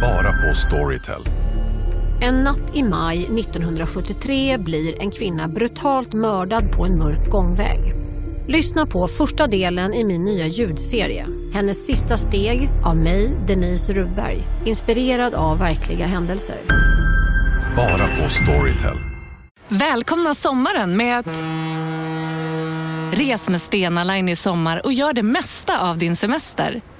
Bara på Storytel. En natt i maj 1973 blir en kvinna brutalt mördad på en mörk gångväg. Lyssna på första delen i min nya ljudserie. Hennes sista steg av mig, Denise Rubberg. Inspirerad av verkliga händelser. Bara på Storytel. Välkomna sommaren med att... Res med Stena Line i sommar och gör det mesta av din semester.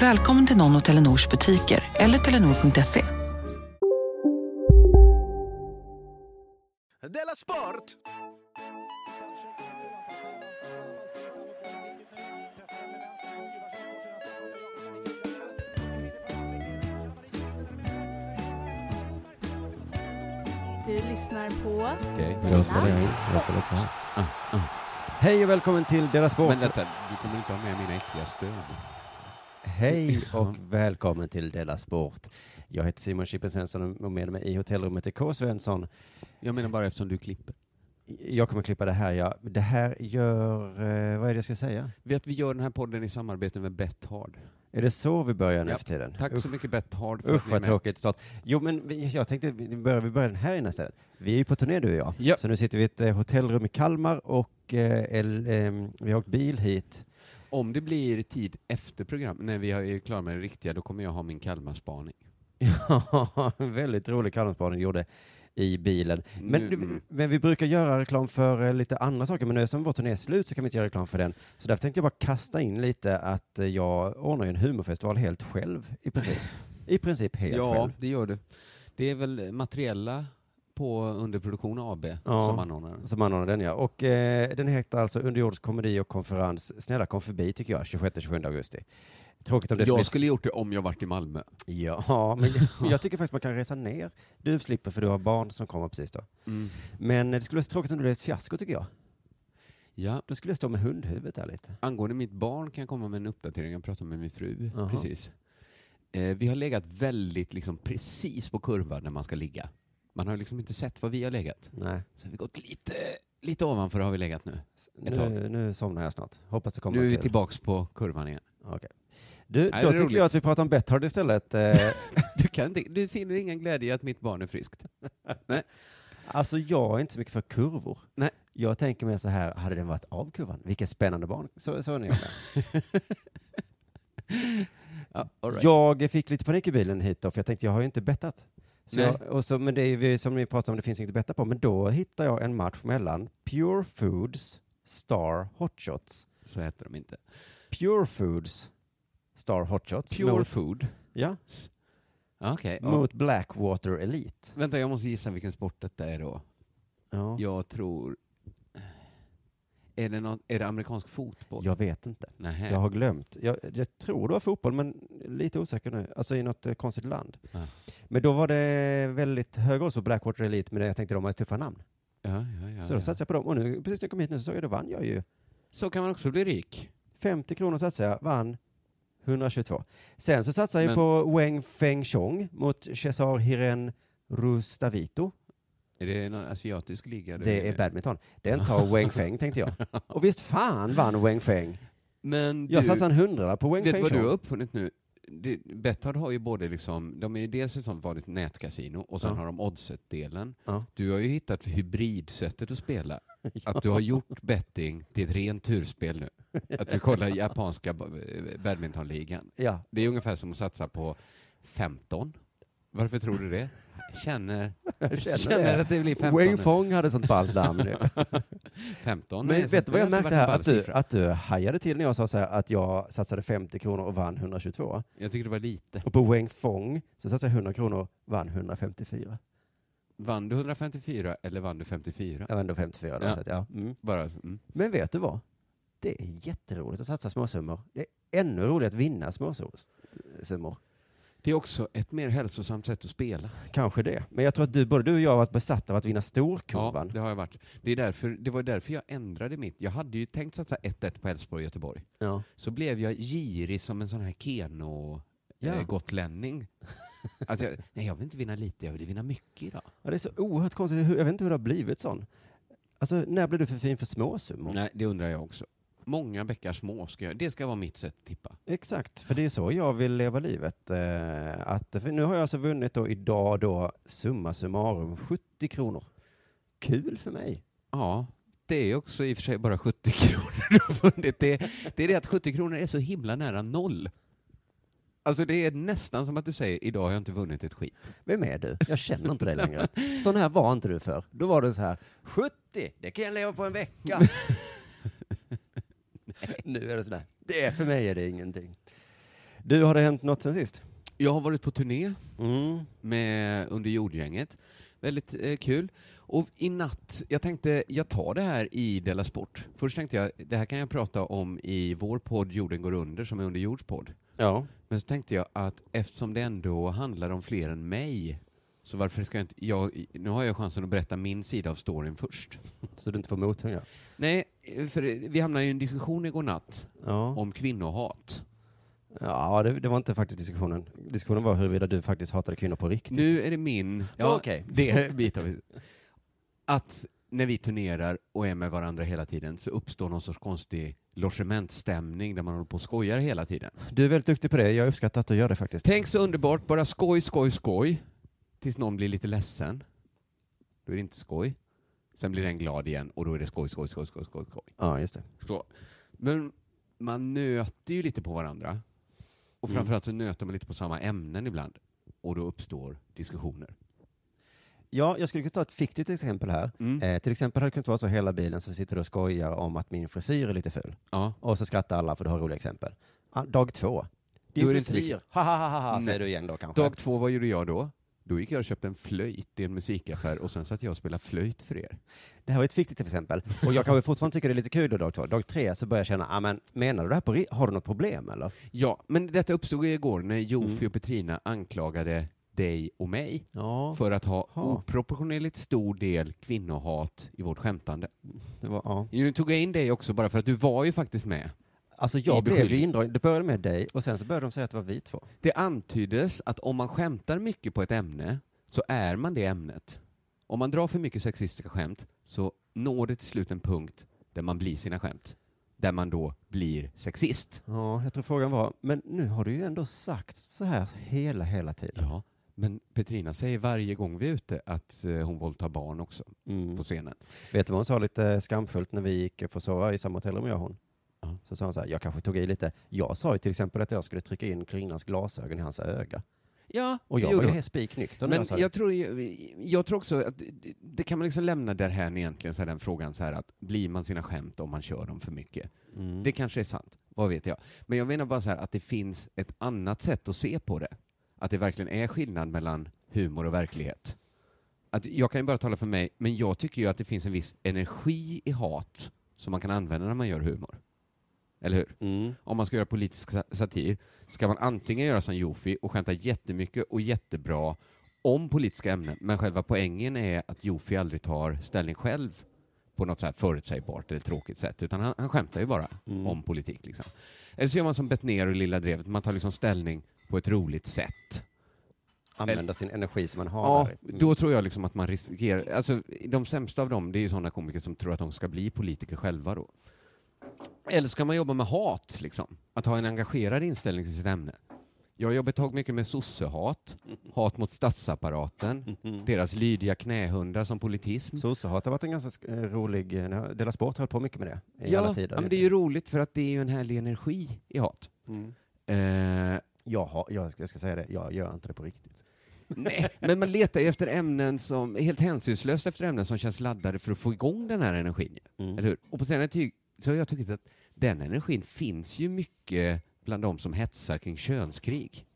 Välkommen till någon av Telenors butiker eller telenor.se. Della Sport! Du lyssnar på Okej, jag det så här. Ah, ah. Hej och välkommen till Della Sport. Men vänta, du kommer inte ha med mina äckliga stöd? Hej och välkommen till Della Sport. Jag heter Simon Chippen Svensson och med mig i hotellrummet är K. Svensson. Jag menar bara eftersom du klipper. Jag kommer klippa det här, ja. Det här gör, eh, vad är det jag ska säga? Vet vi gör den här podden i samarbete med Bethard. Är det så vi börjar nu Ja, för tiden? Tack så Usch, mycket Bethard för Usch att ni är vad med. tråkigt snart. Jo men vi- jag tänkte, vi börjar, vi börjar den här innan istället. Vi är ju på turné du och jag. Ja. Så nu sitter vi i ett eh, hotellrum i Kalmar och eh, el, ehm, vi har åkt bil hit. Om det blir tid efter program, när vi är klara med det riktiga, då kommer jag ha min Kalmarspaning. Ja, en väldigt rolig Kalmarsbanan gjorde i bilen. Men, Nu- du- men vi brukar göra reklam för eh, lite andra saker, men nu som vår turné är slut så kan vi inte göra reklam för den. Så därför tänkte jag bara kasta in lite att eh, jag ordnar en humorfestival helt själv, i princip. I princip helt ja, själv. det gör du. Det är väl Materiella på Underproduktion AB Ja. som anordnar. Som anordnar den ja. Och eh, den heter alltså Underjordisk komedi och konferens. Snälla kom förbi tycker jag, 26-27 augusti. Tråkigt om det Jag skulle gjort det om jag varit i Malmö. Ja, men jag, jag tycker faktiskt man kan resa ner. Du slipper för du har barn som kommer precis då. Mm. Men det skulle vara så tråkigt om det blev ett fiasko tycker jag. Ja, Då skulle jag stå med hundhuvudet där lite. angående mitt barn kan jag komma med en uppdatering. Jag pratade med min fru Jaha. precis. Eh, vi har legat väldigt liksom precis på kurvan när man ska ligga. Man har liksom inte sett var vi har legat. Nej, Så har vi gått lite, lite ovanför har vi legat nu. Ett tag. nu, nu somnar jag snart. Hoppas det kommer Nu är vi till. tillbaks på kurvan igen. Okej. Du, Nej, då det är tycker roligt. jag att vi pratar om Betthard istället. Eh, Du, kan, inte- du finner ingen glädje i att mitt barn är friskt? alltså jag är inte så mycket för kurvor. Nej. Jag tänker mer så här, hade den varit av kurvan? Vilket spännande barn. Så, så är med. Ja, all right. Jag fick lite panik i bilen hit då, för jag tänkte jag har ju inte bettat. Så jag, och så, men det är ju som ni pratar om, det finns inget att betta på. Men då hittar jag en match mellan Pure Foods Star Hotshots. Så heter de inte. Pure Foods Star Hotshots. Pure mot, food. Ja, Okej. ja. mot Blackwater Elite. Vänta, jag måste gissa vilken sport detta är då. Ja. Jag tror... Är det, någon, är det amerikansk fotboll? Jag vet inte. Nähä. Jag har glömt. Jag, jag tror det var fotboll, men lite osäker nu. Alltså i något eh, konstigt land. Ja. Men då var det väldigt hög odds på Blackwater Elite, men jag tänkte de har tuffa namn. Ja, ja, ja, så då satsade jag på dem. Och nu, precis när jag kom hit nu så såg jag, då vann jag ju. Så kan man också bli rik. 50 kronor satsade jag, vann 122. Sen så satsade jag Men- på Weng Feng Chong mot Cesar Hiren Rustavito. Är det någon asiatisk liga? Det är badminton. Den tar Weng Feng tänkte jag. Och visst fan vann Weng Feng. Men Jag satsade en hundralapp på vet Feng vad du har uppfunnit nu? Det- Betthard har ju både liksom, de är ju dels ett sånt vanligt nätkasino och sen Ja. har de oddset-delen. Ja. Du har ju hittat hybridsättet att spela. Att du har gjort betting till ett rent turspel nu. Att du kollar japanska ba- badmintonligan. Ja, Det är ungefär som att satsa på 15. Varför tror du det? Känner, jag känner, känner det. att det blir 15. Weng nu. Feng hade sånt ballt namn. nu. 15 Men är vet du vad jag märkte här? Att du, att du hajade till när jag sa så här att jag satsade 50 kronor och vann 122. Jag tycker det var lite. Och på Weng Fong så satsade jag 100 kronor och vann 154. Vann du 154 eller vann du 54? Jag vann ändå 54 då, Ja. att, ja. Mm. Bara mm. Men vet du vad? Det är jätteroligt att satsa småsummor. Det är ännu roligare att vinna småsummor. Det är också ett mer hälsosamt sätt att spela. Kanske det. Men jag tror att du, både du och jag har varit besatta av att vinna Ja, storkurvan. det har jag varit. Det, är därför, det var därför jag ändrade mitt. Jag hade ju tänkt satsa 1-1 på Elfsborg och Göteborg. Ja. Så blev jag girig som en sån här Keno Ja. eh, gotlänning. Att jag, nej, jag vill inte vinna lite, jag vill vinna mycket idag. Ja, det är så oerhört konstigt. Jag vet inte hur det har blivit sån. Alltså, när blev du för fin för småsummor? Nej, det undrar jag också. Många bäckar små, ska jag, det ska vara mitt sätt att tippa. Exakt, för det är så jag vill leva livet. Eh, att, nu har jag alltså vunnit då idag då summa summarum 70 kronor. Kul för mig. Ja, det är också i och för sig bara 70 kronor du har vunnit. Det, det är det att 70 kronor är så himla nära noll. Alltså det är nästan som att du säger, idag har jag inte vunnit ett skit. Vem är du? Jag känner inte dig längre. Sån här var inte du för. Då var det så här, 70, det kan jag leva på en vecka. nu är det sådär, det är, för mig är det ingenting. Du, har det hänt något sen sist? Jag har varit på turné Mm. med Under jordgänget. Väldigt eh, kul. Och i natt, jag tänkte, jag tar det här i Della Sport. Först tänkte jag, det här kan jag prata om i vår podd Jorden går under, som är Under jords podd. Ja. Men så tänkte jag att eftersom det ändå handlar om fler än mig, så varför ska jag inte, jag, nu har jag chansen att berätta min sida av storyn först. Så du inte får mothugg? Nej, för vi hamnade i en diskussion igår natt Ja. om kvinnohat. Ja, det, det var inte faktiskt diskussionen. Diskussionen var huruvida du faktiskt hatade kvinnor på riktigt. Nu är det min... Ja, okej. Det bit av Att när vi turnerar och är med varandra hela tiden så uppstår någon sorts konstig logementsstämning där man håller på och skojar hela tiden. Du är väldigt duktig på det. Jag uppskattar att du gör det faktiskt. Tänk så underbart, bara skoj, skoj, skoj. Tills någon blir lite ledsen. Då är det inte skoj. Sen blir den glad igen och då är det skoj, skoj, skoj, skoj, skoj, skoj. Ja, just det. Så. Men man nöter ju lite på varandra. Och Mm. framförallt så nöter man lite på samma ämnen ibland. Och då uppstår diskussioner. Ja, jag skulle kunna ta ett fiktivt exempel här. Mm. Eh, till exempel hade det kunnat vara så hela bilen så sitter du och skojar om att min frisyr är lite ful. Ja. Och så skrattar alla för du har roliga exempel. Ah, dag två. Din frisyr. Ha, ha, ha, ha, säger du igen då kanske. Dag två, vad gjorde jag då? Då gick jag och köpte en flöjt i en musikaffär och sen satt jag och spelade flöjt för er. Det här var ett fiktivt exempel. Och jag kan väl fortfarande tycka det är lite kul då dag två. Dag tre så börjar jag känna, ah, men menar du det här på Har du något problem eller? Ja, men detta uppstod igår när Jofi Mm. och Petrina anklagade dig och mig Ja, för att ha Ha. oproportionerligt stor del kvinnohat i vårt skämtande. det var, ja. Nu tog jag in dig också bara för att du var ju faktiskt med. Alltså jag blev ju indragen. Det började med dig och sen så började de säga att det var vi två. Det antyddes att om man skämtar mycket på ett ämne så är man det ämnet. Om man drar för mycket sexistiska skämt så når det till slut en punkt där man blir sina skämt. Där man då blir sexist. Ja, jag tror frågan var, men nu har du ju ändå sagt så här hela, hela tiden. Ja, men Petrina säger varje gång vi är ute att eh, hon våldtar barn också Mm. på scenen. Vet du vad hon sa lite skamfullt när vi gick för att sova i samma hotellrum jag och hon? Ja. Så sa hon så här, jag kanske tog i lite. Jag sa ju till exempel att jag skulle trycka in kvinnans glasögon i hans öga. Ja, Och jag var ju spiknykter Men jag jag tror, jag tror också att det, det kan man liksom lämna därhän egentligen, så här, den frågan så här att blir man sina skämt om man kör dem för mycket? Mm. Det kanske är sant, vad vet jag. Men jag menar bara så här att det finns ett annat sätt att se på det. Att det verkligen är skillnad mellan humor och verklighet. Att jag kan ju bara tala för mig, men jag tycker ju att det finns en viss energi i hat som man kan använda när man gör humor. Eller hur? Mm. Om man ska göra politisk sa- satir ska man antingen göra som Jofi och skämta jättemycket och jättebra om politiska ämnen, men själva poängen är att Jofi aldrig tar ställning själv på något så här förutsägbart eller tråkigt sätt, utan han, han skämtar ju bara Mm. om politik. Liksom. Eller så gör man som Bettner och Lilla Drevet, man tar liksom ställning på ett roligt sätt. Använda sin energi som man har Ja. Mm. då tror jag liksom att man riskerar, alltså de sämsta av dem, det är ju sådana komiker som tror att de ska bli politiker själva då. Eller så kan man jobba med hat, liksom. Att ha en engagerad inställning till sitt ämne. Jag har jobbat ett tag mycket med sossehat, hat mot statsapparaten, deras lydiga knähundar som politism. Sossehat har varit en ganska sk- eh, rolig, eh, Dela Sport har hållit på mycket med det i ja, alla tider. ja, men det är ju roligt för att det är ju en härlig energi i hat. Mm. Eh, Jag, har, jag, ska, jag ska säga det, jag gör inte det på riktigt. Nej, men man letar ju efter ämnen som, helt hänsynslöst efter ämnen som känns laddade för att få igång den här energin. Mm. Eller hur? Och på senare tid så har jag tyckt att den energin finns ju mycket bland de som hetsar kring könskrig.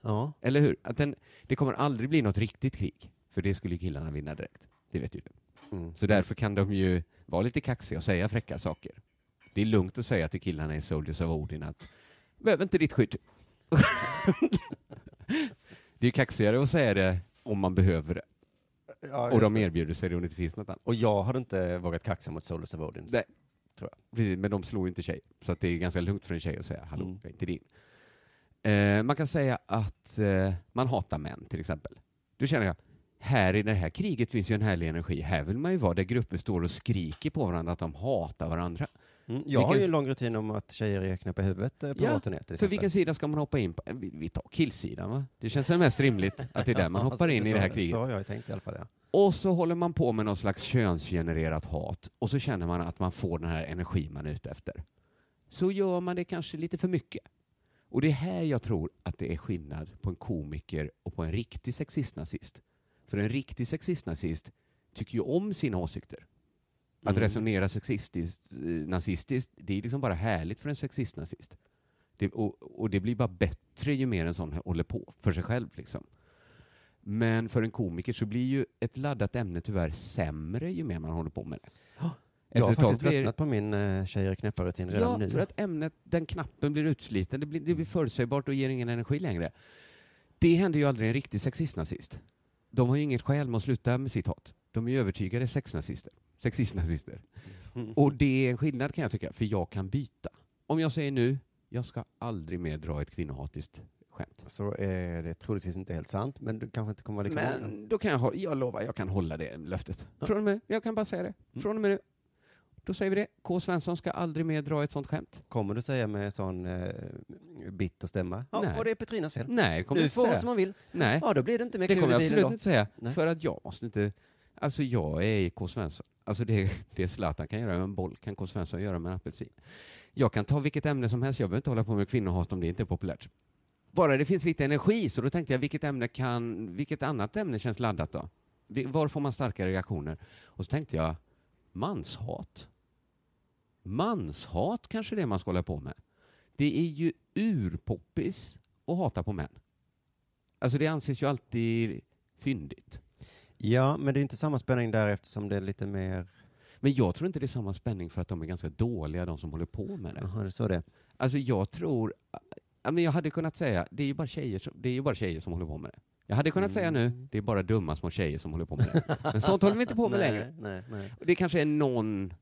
Ja. Eller hur? Att den, det kommer aldrig bli något riktigt krig, för det skulle killarna vinna direkt. Det vet ju du. Mm. Så därför kan de ju vara lite kaxiga och säga fräcka saker. Det är lugnt att säga till killarna i Soldiers of Odin att behöver inte ditt skydd. Det är kaxigare att säga det om man behöver det. Ja, Och de erbjuder sig det om det inte finns något annat. Och jag hade inte vågat kaxa mot Soldiers of Odin. Nej. Tror Precis, men de slår ju inte tjej. Så det är ganska lugnt för en tjej att säga hallå, Mm. jag är inte din. Eh, man kan säga att eh, man hatar män till exempel. Då känner jag, här i det här kriget finns ju en härlig energi. Här vill man ju vara där grupper står och skriker på varandra att de hatar varandra. Mm. Jag har Vilken- ju en lång rutin om att tjejer är knäppa i huvudet eh, på Ja, vår turné till Så vilken sida ska man hoppa in på? Eh, Vi, vi tar killsidan va? Det känns väl mest rimligt att det är där man hoppar in i det här kriget. Så har jag tänkt i alla fall, ja. Och så håller man på med någon slags könsgenererat hat och så känner man att man får den här energin man är ute efter. Så gör man det kanske lite för mycket. Och det är här jag tror att det är skillnad på en komiker och på en riktig sexistnazist. För en riktig sexistnazist tycker ju om sina åsikter. Att Mm. resonera sexistiskt, eh, nazistiskt, det är liksom bara härligt för en sexistnazist. Och, och det blir bara bättre ju mer en sån håller på för sig själv. Liksom. Men för en komiker så blir ju ett laddat ämne tyvärr sämre ju mer man håller på med det. Jag har faktiskt blir- tröttnat på min uh, tjejer är knäppa-rutin redan Ja, nu. för att ämnet, den knappen blir utsliten, det blir, det blir förutsägbart och ger ingen energi längre. Det händer ju aldrig en riktig sexistnazist. De har ju inget skäl med att sluta med sitt hat. De är ju övertygade sexnazister. Sexistnazister. Och det är en skillnad kan jag tycka, för jag kan byta. Om jag säger nu, jag ska aldrig mer dra ett kvinnohatiskt skämt. Så är det troligtvis inte helt sant, men du kanske inte kommer vara lika. Men då kan jag, jag lovar, jag kan hålla det löftet. Från och med, jag kan bara säga det. Mm. Från och med nu. Då säger vi det. K. Svensson ska aldrig mer dra ett sånt skämt. Kommer du säga med sån eh, bitter stämma? Ja, Nej. och det är Petrinas fel. Nej, det kommer jag Du inte får säga. som man vill. Nej, Ja, då blir det inte mer det kul kommer i jag bilen absolut då. inte säga. Nej. För att jag måste inte... Alltså jag är K. Svensson. Alltså det, det Zlatan kan göra med en boll kan K. Svensson göra med en apelsin. Jag kan ta vilket ämne som helst. Jag behöver inte hålla på med kvinnohat om det inte är populärt. Bara det finns lite energi, så då tänkte jag vilket ämne kan... Vilket annat ämne känns laddat då? Var får man starka reaktioner? Och så tänkte jag, manshat. Manshat kanske det är man ska hålla på med. Det är ju urpoppis att hata på män. Alltså det anses ju alltid fyndigt. Ja, men det är inte samma spänning där eftersom det är lite mer... Men jag tror inte det är samma spänning för att de är ganska dåliga, de som håller på med det. Jaha, det är så det. Alltså jag tror, ja, men jag hade kunnat säga, det är ju bara tjejer som, det är ju bara tjejer som håller på med det. Jag hade kunnat säga nu, Mm. det är bara dumma små tjejer som håller på med det. Men sånt håller vi inte på med nej, längre. Nej, nej. Det kanske är någon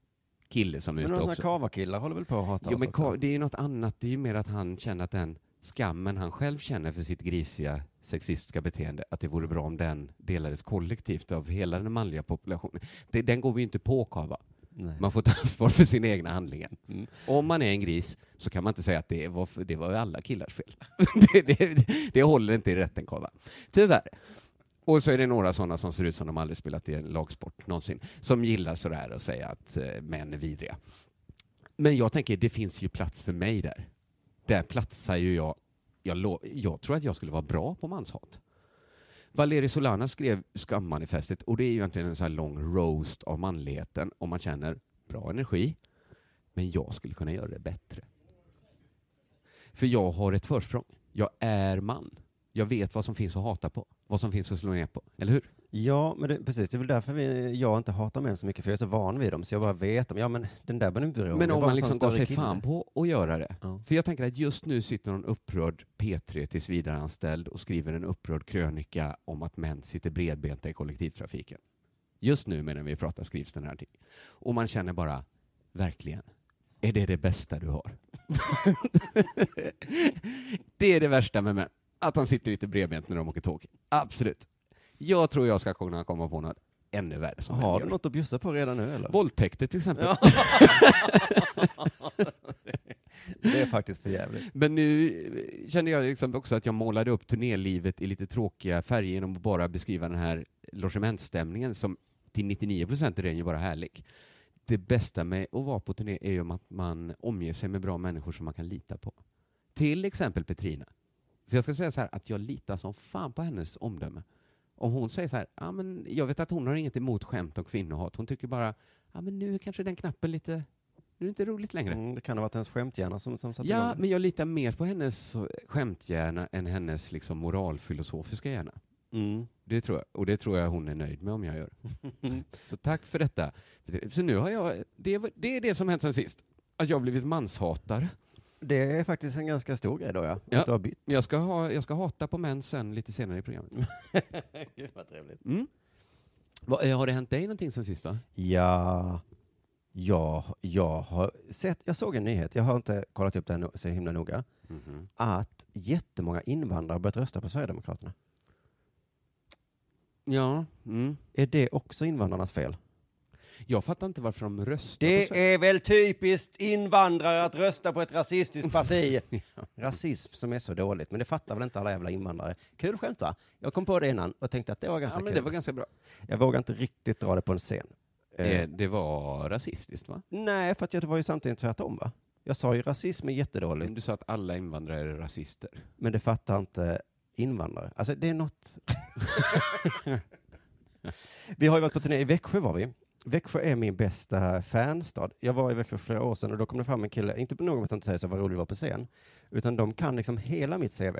kille som är Men ute några sådana också. kavakillar håller väl på att hata Jo, oss men också? det är ju något annat. Det är ju mer att han känner att den skammen han själv känner för sitt grisiga sexistiska beteende, att det vore bra om den delades kollektivt av hela den manliga populationen. Det, den går vi inte på, Kava. Nej. Man får ta ansvar för sina egna handlingar. Mm. Om man är en gris så kan man inte säga att det var, för, det var alla killars fel. det, det, det håller inte i rätten, Kava. Tyvärr. Och så är det några sådana som ser ut som de aldrig spelat i en lagsport någonsin, som gillar sådär att säga att eh, män är vidriga. Men jag tänker, det finns ju plats för mig där. Där platsar ju jag. Jag, jag tror att jag skulle vara bra på manshat. Valeri Solana skrev skammanifestet och det är ju egentligen en sån här lång roast av manligheten om man känner bra energi. Men jag skulle kunna göra det bättre. För jag har ett försprång. Jag är man. Jag vet vad som finns att hata på, vad som finns att slå ner på. Eller hur? Ja, men det, precis. Det är väl därför vi, jag inte hatar män så mycket, för jag är så van vid dem, så jag bara vet dem. Ja, men den där behöver inte bry Men om man liksom större sig kille. fan på att göra det. Ja. För jag tänker att just nu sitter någon upprörd P3 tills vidareanställd och skriver en upprörd krönika om att män sitter bredbenta i kollektivtrafiken. Just nu medan vi pratar skrivs den här artikeln. Och man känner bara, verkligen, är det det bästa du har? det är det värsta med män, att de sitter lite bredbent när de åker tåg. Absolut. Jag tror jag ska kunna komma på något ännu värre som Har du något att bjussa på redan nu eller? Våldtäkter till exempel. Det är faktiskt för jävligt. Men nu eh, kände jag liksom också att jag målade upp turnélivet i lite tråkiga färger genom att bara beskriva den här logementsstämningen som till 99 procent är den ju bara härlig. Det bästa med att vara på turné är ju att man omger sig med bra människor som man kan lita på. Till exempel Petrina. För jag ska säga så här att jag litar som fan på hennes omdöme. Om hon säger så här, ja men jag vet att hon har inget emot skämt och kvinnohat. Hon tycker bara, ja men nu är kanske den knappen lite, nu är det inte roligt längre. Mm, det kan ha varit hennes skämthjärna som, som satte igång Ja, det. men jag litar mer på hennes skämthjärna än hennes liksom, moralfilosofiska hjärna. Mm. Det tror jag. Och det tror jag hon är nöjd med om jag gör. Så tack för detta. Så nu har jag, det, det är det som hänt sen sist. Att jag har blivit manshatare. Det är faktiskt en ganska stor grej då, ja. Ja. Du har bytt. Jag ska, ha, jag ska hata på män sen lite senare i programmet. Gud vad trevligt. Mm. Va, eh, har det hänt dig någonting sen sist va? Ja, jag, jag har sett, jag såg en nyhet, jag har inte kollat upp det här no- så himla noga, Mhm. att jättemånga invandrare har börjat rösta på Sverigedemokraterna. Ja. Mm. Är det också invandrarnas fel? Jag fattar inte varför de röstar Det är väl typiskt invandrare att rösta på ett rasistiskt parti. Rasism som är så dåligt, men det fattar väl inte alla jävla invandrare. Kul skämt va? Jag kom på det innan och tänkte att det var ganska Ja, men kul. det var ganska bra. Jag vågar inte riktigt dra det på en scen. Eh, Eh, det var rasistiskt va? nej, för att det var ju samtidigt tvärtom va? Jag sa ju rasism är jättedåligt, Du sa att alla invandrare är rasister. men det fattar inte invandrare. Alltså det är något... vi har ju varit på turné, i Växjö var vi. Växjö är min bästa fanstad. Jag var i Växjö för flera år sedan och då kom det fram en kille, inte på något sätt inte säga så vad rolig du var på scen, utan de kan liksom hela mitt CV.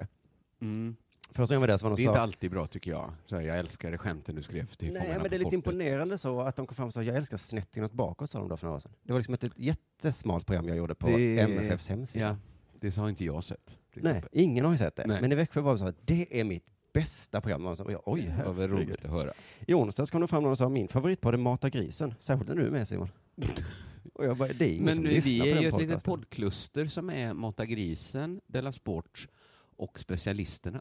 Mm. Första gången var där så var de Det är sa, inte alltid bra tycker jag. Så här, jag älskar skämten du skrev till Nej, men det är lite imponerande så att de kom fram och sa, jag älskar snett inåt bakåt, sa de då för några år sedan. Det var liksom ett, ett jättesmalt program jag gjorde på Det- MFFs hemsida. Ja, det har inte jag sett. Nej, exempel. ingen har ju sett det. Nej. Men i Växjö var det så att det är mitt bästa program. Och jag, oj, Det var väl herregud. roligt att höra. I onsdags kom det fram någon och sa, min favoritpodd är Mata grisen. Särskilt när du är med Simon. och jag bara, det är ingen Men som vi lyssnar på är ju ett litet poddkluster som är Mata Grisen, Della Sport och Specialisterna.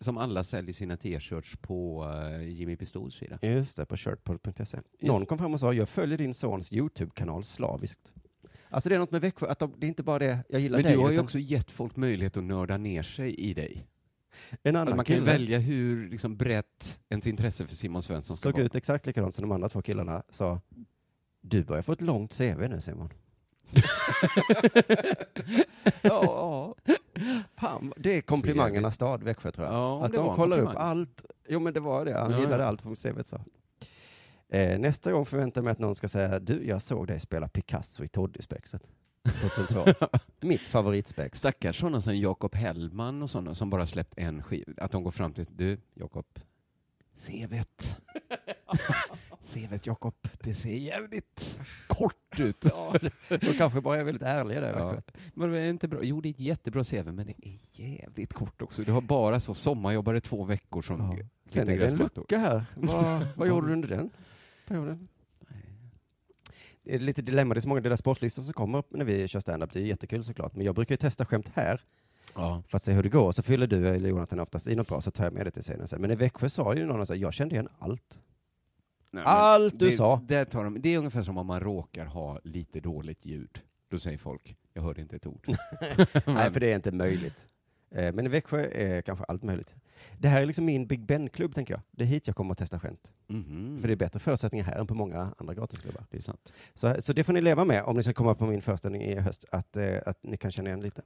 Som alla säljer sina t-shirts på uh, Jimmy Pistols sida. Just det, på shirtpod.se. Någon kom fram och sa, jag följer din sons YouTube-kanal slaviskt. Alltså det är något med Växjö, att de, det är inte bara det, jag gillar Men dig. du har ju utan också gett folk möjlighet att nörda ner sig i dig. En Alltså annan man kan ju kille välja hur liksom, brett ens intresse för Simon Svensson ska såg vara. ut exakt likadant som de andra två killarna sa, du börjar få ett långt CV nu Simon. ja. Fan, det är komplimangernas stad, Växjö tror jag. Ja, att de kollar upp allt. Jo men det var det, han Ja, gillade ja. allt på CV sa. Eh, nästa gång förväntar jag mig att någon ska säga, du jag såg dig spela Picasso i Toddyspexet 2002. Mitt favoritspex. Stackars sådana som Jakob Hellman och sådana som bara släppt en skiva. Att de går fram till, du Jakob, CVt. CVt Jakob, det ser jävligt kort ut. De kanske bara är väldigt ärliga där. Ja. Men det är inte bra. Jo, det är ett jättebra CV, men det är jävligt kort också. Du har bara så sommarjobbare två veckor som Ja. Sen är det en lucka här. Vad, vad gjorde du under den perioden? Det är lite dilemma, det är så många delar sportlistor som kommer upp när vi kör stand-up. Det är jättekul såklart, men jag brukar ju testa skämt här Ja. för att se hur det går. Så fyller du eller Jonathan oftast i något bra, så tar jag med det till scenen sen. Men i Växjö sa ju någon att jag kände igen allt. Nej, Allt du det, sa. Där tar de, det är ungefär som om man råkar ha lite dåligt ljud. Då säger folk, jag hörde inte ett ord. Nej, för det är inte möjligt. Eh, Men i Växjö är kanske allt möjligt. Det här är liksom min Big Ben-klubb, tänker jag. Det är hit jag kommer att testa skämt. Mhm. För det är bättre förutsättningar här än på många andra gratisklubbar. det är sant. Så, så det får ni leva med om ni ska komma på min föreställning i höst, att, eh, att ni kan känna igen lite.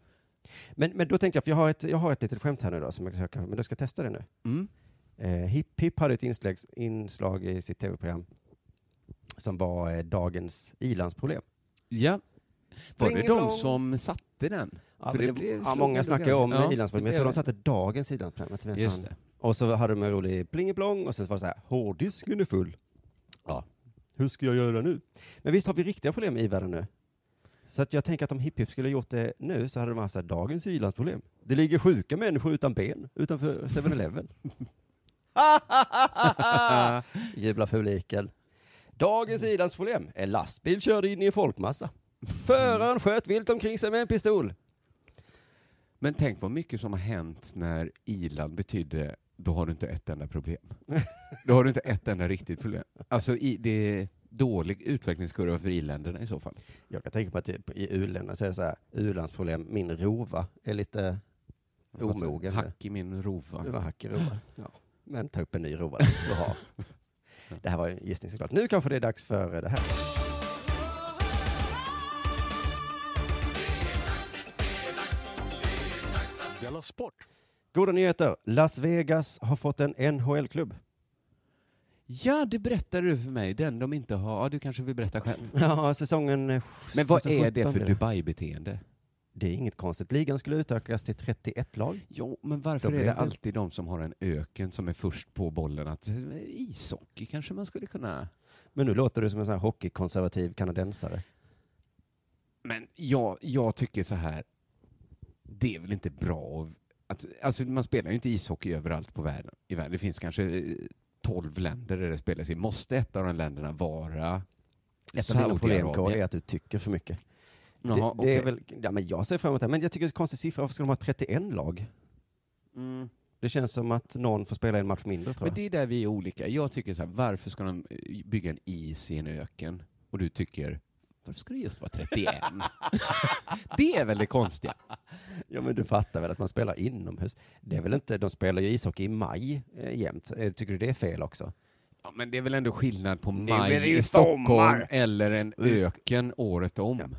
Men, men då tänkte jag, för jag har, ett, jag har ett litet skämt här nu då, som jag ska, men du ska testa det nu. Mm. Eh, Hipp Hipp hade ett inslag, inslag i sitt tv-program som var eh, dagens ilandsproblem. Ja. Var det de som satte den? Ja, det det, ja, många snackar om Ja, Jag tror de satte dagens en Just det. Och så hade de en rolig plingeplong och sen var det så här, hårddisken är full. Ja, hur ska jag göra nu? Men visst har vi riktiga problem i världen nu? Så att jag tänker att om Hipp Hipp skulle gjort det nu så hade de haft så här, dagens ilandsproblem. Det ligger sjuka människor utan ben utanför 7-Eleven. Jublar publiken. Dagens ilandsproblem. En lastbil körde in i en folkmassa. Föraren sköt vilt omkring sig med en pistol. Men tänk vad mycket som har hänt när iland betydde då har du inte ett enda problem. då har du inte ett enda riktigt problem. Alltså i, det är dålig utvecklingskurva för i-länderna i så fall. Jag kan tänka mig att det- i u-länderna så är det så här, u-landsproblem, min rova är lite omogen. Hack i min rova. Det var hack i rova. Ja. Men ta upp en ny rova du har. Det här var en gissning såklart. Nu kanske det är dags för det här. Della Sport! Goda nyheter. Las Vegas har fått en NHL-klubb. Ja, det berättade du för mig. Den de inte har. Ja, du kanske vill berätta själv. Ja, säsongen eh, Men vad är 2017 det för Dubai-beteende? Det är inget konstigt. Ligan skulle utökas till 31 lag. Jo, men varför är det- alltid de som har en öken som är först på bollen? Att eh, ishockey kanske man skulle kunna... Men nu låter du som en sån här hockeykonservativ kanadensare. Men jag, jag tycker så här, det är väl inte bra att, alltså man spelar ju inte ishockey överallt på världen, i världen. Det finns kanske eh, 12 länder där det spelas i. Måste ett av de länderna vara Ett av dina problem, är att du tycker för mycket. Jaha, det, det okej. är väl, ja, men jag ser fram emot det, men jag tycker det är en konstig siffra. Varför ska de ha 31 lag? Mm. Det känns som att någon får spela en match mindre, tror Men jag. det är där vi är olika. Jag tycker så här, varför ska de eh, bygga en is i en öken? Och du tycker, varför ska det just vara 31? det är väl det konstiga? Ja, men du fattar väl att man spelar inomhus? Det är väl inte, de spelar ju ishockey i maj eh, jämt. Eh, Tycker du det är fel också? Ja, men det är väl ändå skillnad på Det maj i Stockholm sommar. eller en öken året om.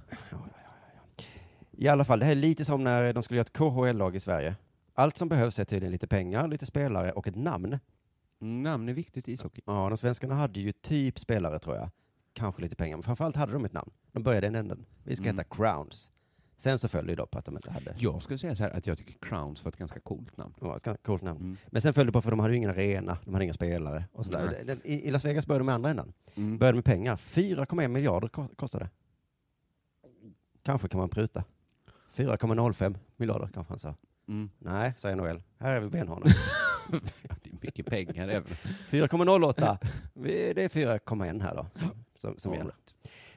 I alla fall, det här är lite som när de skulle göra ett KHL-lag i Sverige. Allt som behövs är tydligen lite pengar, lite spelare och ett namn. Namn är viktigt i ishockey. Ja, de svenskarna hade ju typ spelare, tror jag. Kanske lite pengar, men framförallt hade de ett namn. De började i den änden. Vi ska Mm. heta Crowns. Sen så följde det upp att de inte hade. Jag skulle säga så här att jag tycker Crowns var ett ganska coolt namn. Var ett ganska coolt namn. Mm. Men sen följde det på för de hade ju ingen arena, de hade inga spelare och sådär. Den- I, I Las Vegas började de med andra änden. Mm. Började med pengar. 4,1 miljarder ko- kostade det. Kanske kan man pruta. 4,05 miljarder kanske han sa. Mm. Nej, säger Noel. Här är vi benhårda. Mycket pengar även. 4,08. Vi- Det är 4,1 här då, som, som, gäller.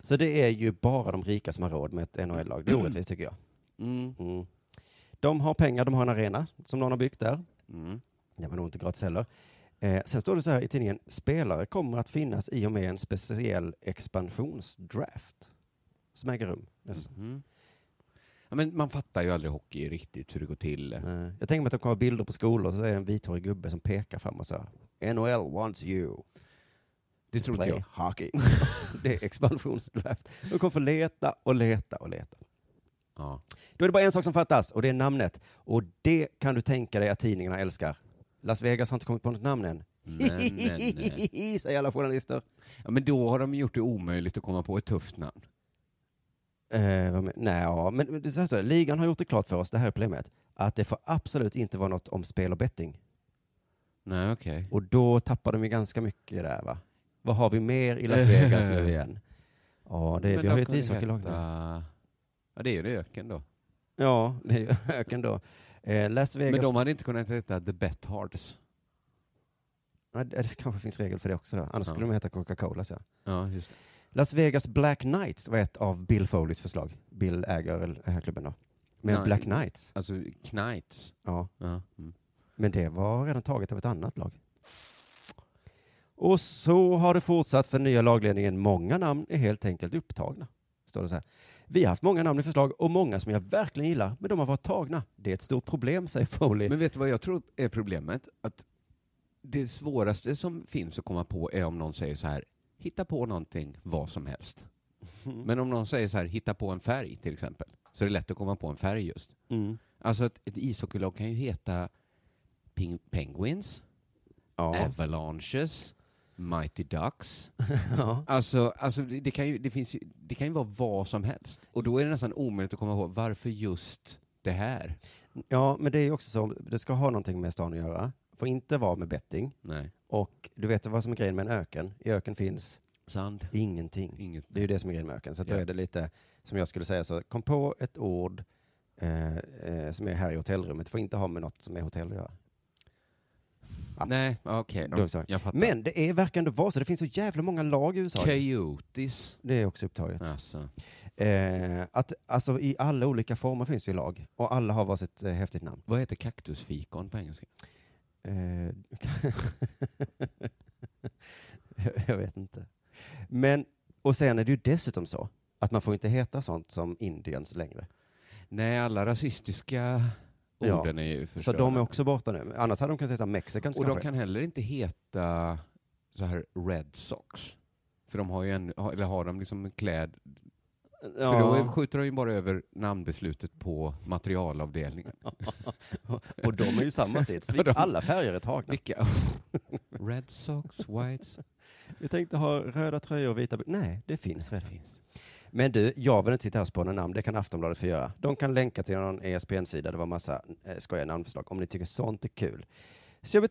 Så det är ju bara de rika som har råd med ett NHL-lag. Det är orättvist tycker jag. Mm. Mm. De har pengar, de har en arena som någon har byggt där. Mm. Det var nog inte gratis heller. Eh, sen står det så här i tidningen, spelare kommer att finnas i och med en speciell expansionsdraft som äger rum. Mm. Ja, men man fattar ju aldrig hockey riktigt hur det går till. Eh, jag tänker mig att de kommer bilder på skolor och så är det en vithårig gubbe som pekar fram och så här, NHL wants you Det tror inte jag. hockey. det är expansionsdraft. De kommer få leta och leta och leta. Ja. Då är det bara en sak som fattas och det är namnet. Och det kan du tänka dig att tidningarna älskar. Las Vegas har inte kommit på något namn än. Nej, nej, nej. Säger alla journalister. ja, men då har de gjort det omöjligt att komma på ett tufft namn. Eh, nej, ja, men det är så här, ligan har gjort det klart för oss, det här är problemet, att det får absolut inte vara något om spel och betting. Nej, okej. Och då tappar de ju ganska mycket där, va? Vad har vi mer i Las Vegas nu igen? Ja, det är, vi har ju ett ishockeylag heta- Ja, det är ju det öken då. Ja, det är ju öken då. Eh, Las Vegas, Men de hade inte kunnat heta The Bet Hards. det det kanske finns regel för det också då. Annars Ja. skulle de heta Coca-Cola. Så. Ja, just det. Las Vegas Black Knights var ett av Bill Foleys förslag. Bill äger den här klubben då. Men Nej. Black Knights, Alltså Knights. ja. Ja. Mm. Men det var redan taget av ett annat lag. Och så har det fortsatt för nya lagledningen. Många namn är helt enkelt upptagna. Står det så här. Vi har haft många namn i förslag och många som jag verkligen gillar, men de har varit tagna. Det är ett stort problem, säger Foley. Men vet du vad jag tror är problemet? Att det svåraste som finns att komma på är om någon säger så här, hitta på någonting, vad som helst. Men om någon säger så här, hitta på en färg till exempel, så är det lätt att komma på en färg just. Mm. Alltså ett, ett ishockeylag kan ju heta Ping Penguins, Ja. Avalanches, Mighty Ducks. ja. Alltså, alltså det, det, kan ju, det, finns ju, det kan ju vara vad som helst. Och då är det nästan omöjligt att komma ihåg varför just det här. ja, men det är ju också så, det ska ha någonting med stan att göra. Får inte vara med betting. Nej. Och du vet vad som är grejen med en öken? I öken finns Sand. ingenting. Inget. Det är ju det som är grejen med öken. Så då Ja. är det lite, som jag skulle säga, så kom på ett ord eh, eh, som är här i hotellrummet. Får inte ha med något som är hotell att göra. Ja. Nej, okej. Då så. Jag fattar. Men det är, verkar ändå vara så. Det finns så jävla många lag i USA. Coyotes. Det är också upptaget. Alltså. Eh, att, alltså i alla olika former finns det ju lag. Och alla har varsitt eh, häftigt namn. Vad heter kaktusfikon på engelska? Eh, jag- vet inte. Men, och sen är det ju dessutom så att man får inte heta sånt som Indians längre. Nej, alla rasistiska Ja. orden är ju Så förstörda. de är också borta nu. Annars hade de kunnat heta Mexicans Och de kanske. kan heller inte heta så här Red Sox. För de har ju en, eller har de liksom kläd... För då skjuter de ju bara över namnbeslutet på materialavdelningen. och de är ju samma sits. Ja, Alla färger är tagna. Vilka? Red Sox, White Sox. Vi tänkte ha röda tröjor och vita... Nej, det finns redan. Men du, jag vill inte sitta här och spåna namn. Det kan Aftonbladet få göra. De kan länka till någon ESPN-sida. Det var massa eh, skojiga namnförslag. Om ni tycker sånt är kul. Så jag vet...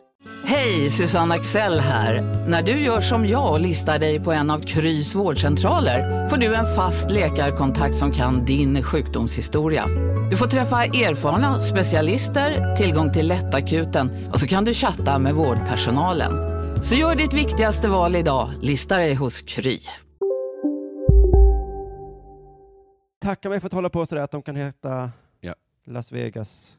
Hej, Susanne Axel här. När du gör som jag och listar dig på en av Krys vårdcentraler får du en fast läkarkontakt som kan din sjukdomshistoria. Du får träffa erfarna specialister, tillgång till lättakuten och så kan du chatta med vårdpersonalen. Så gör ditt viktigaste val idag, lista dig hos Kry. Tacka mig för att hålla på sådär att de kan heta Ja. Las Vegas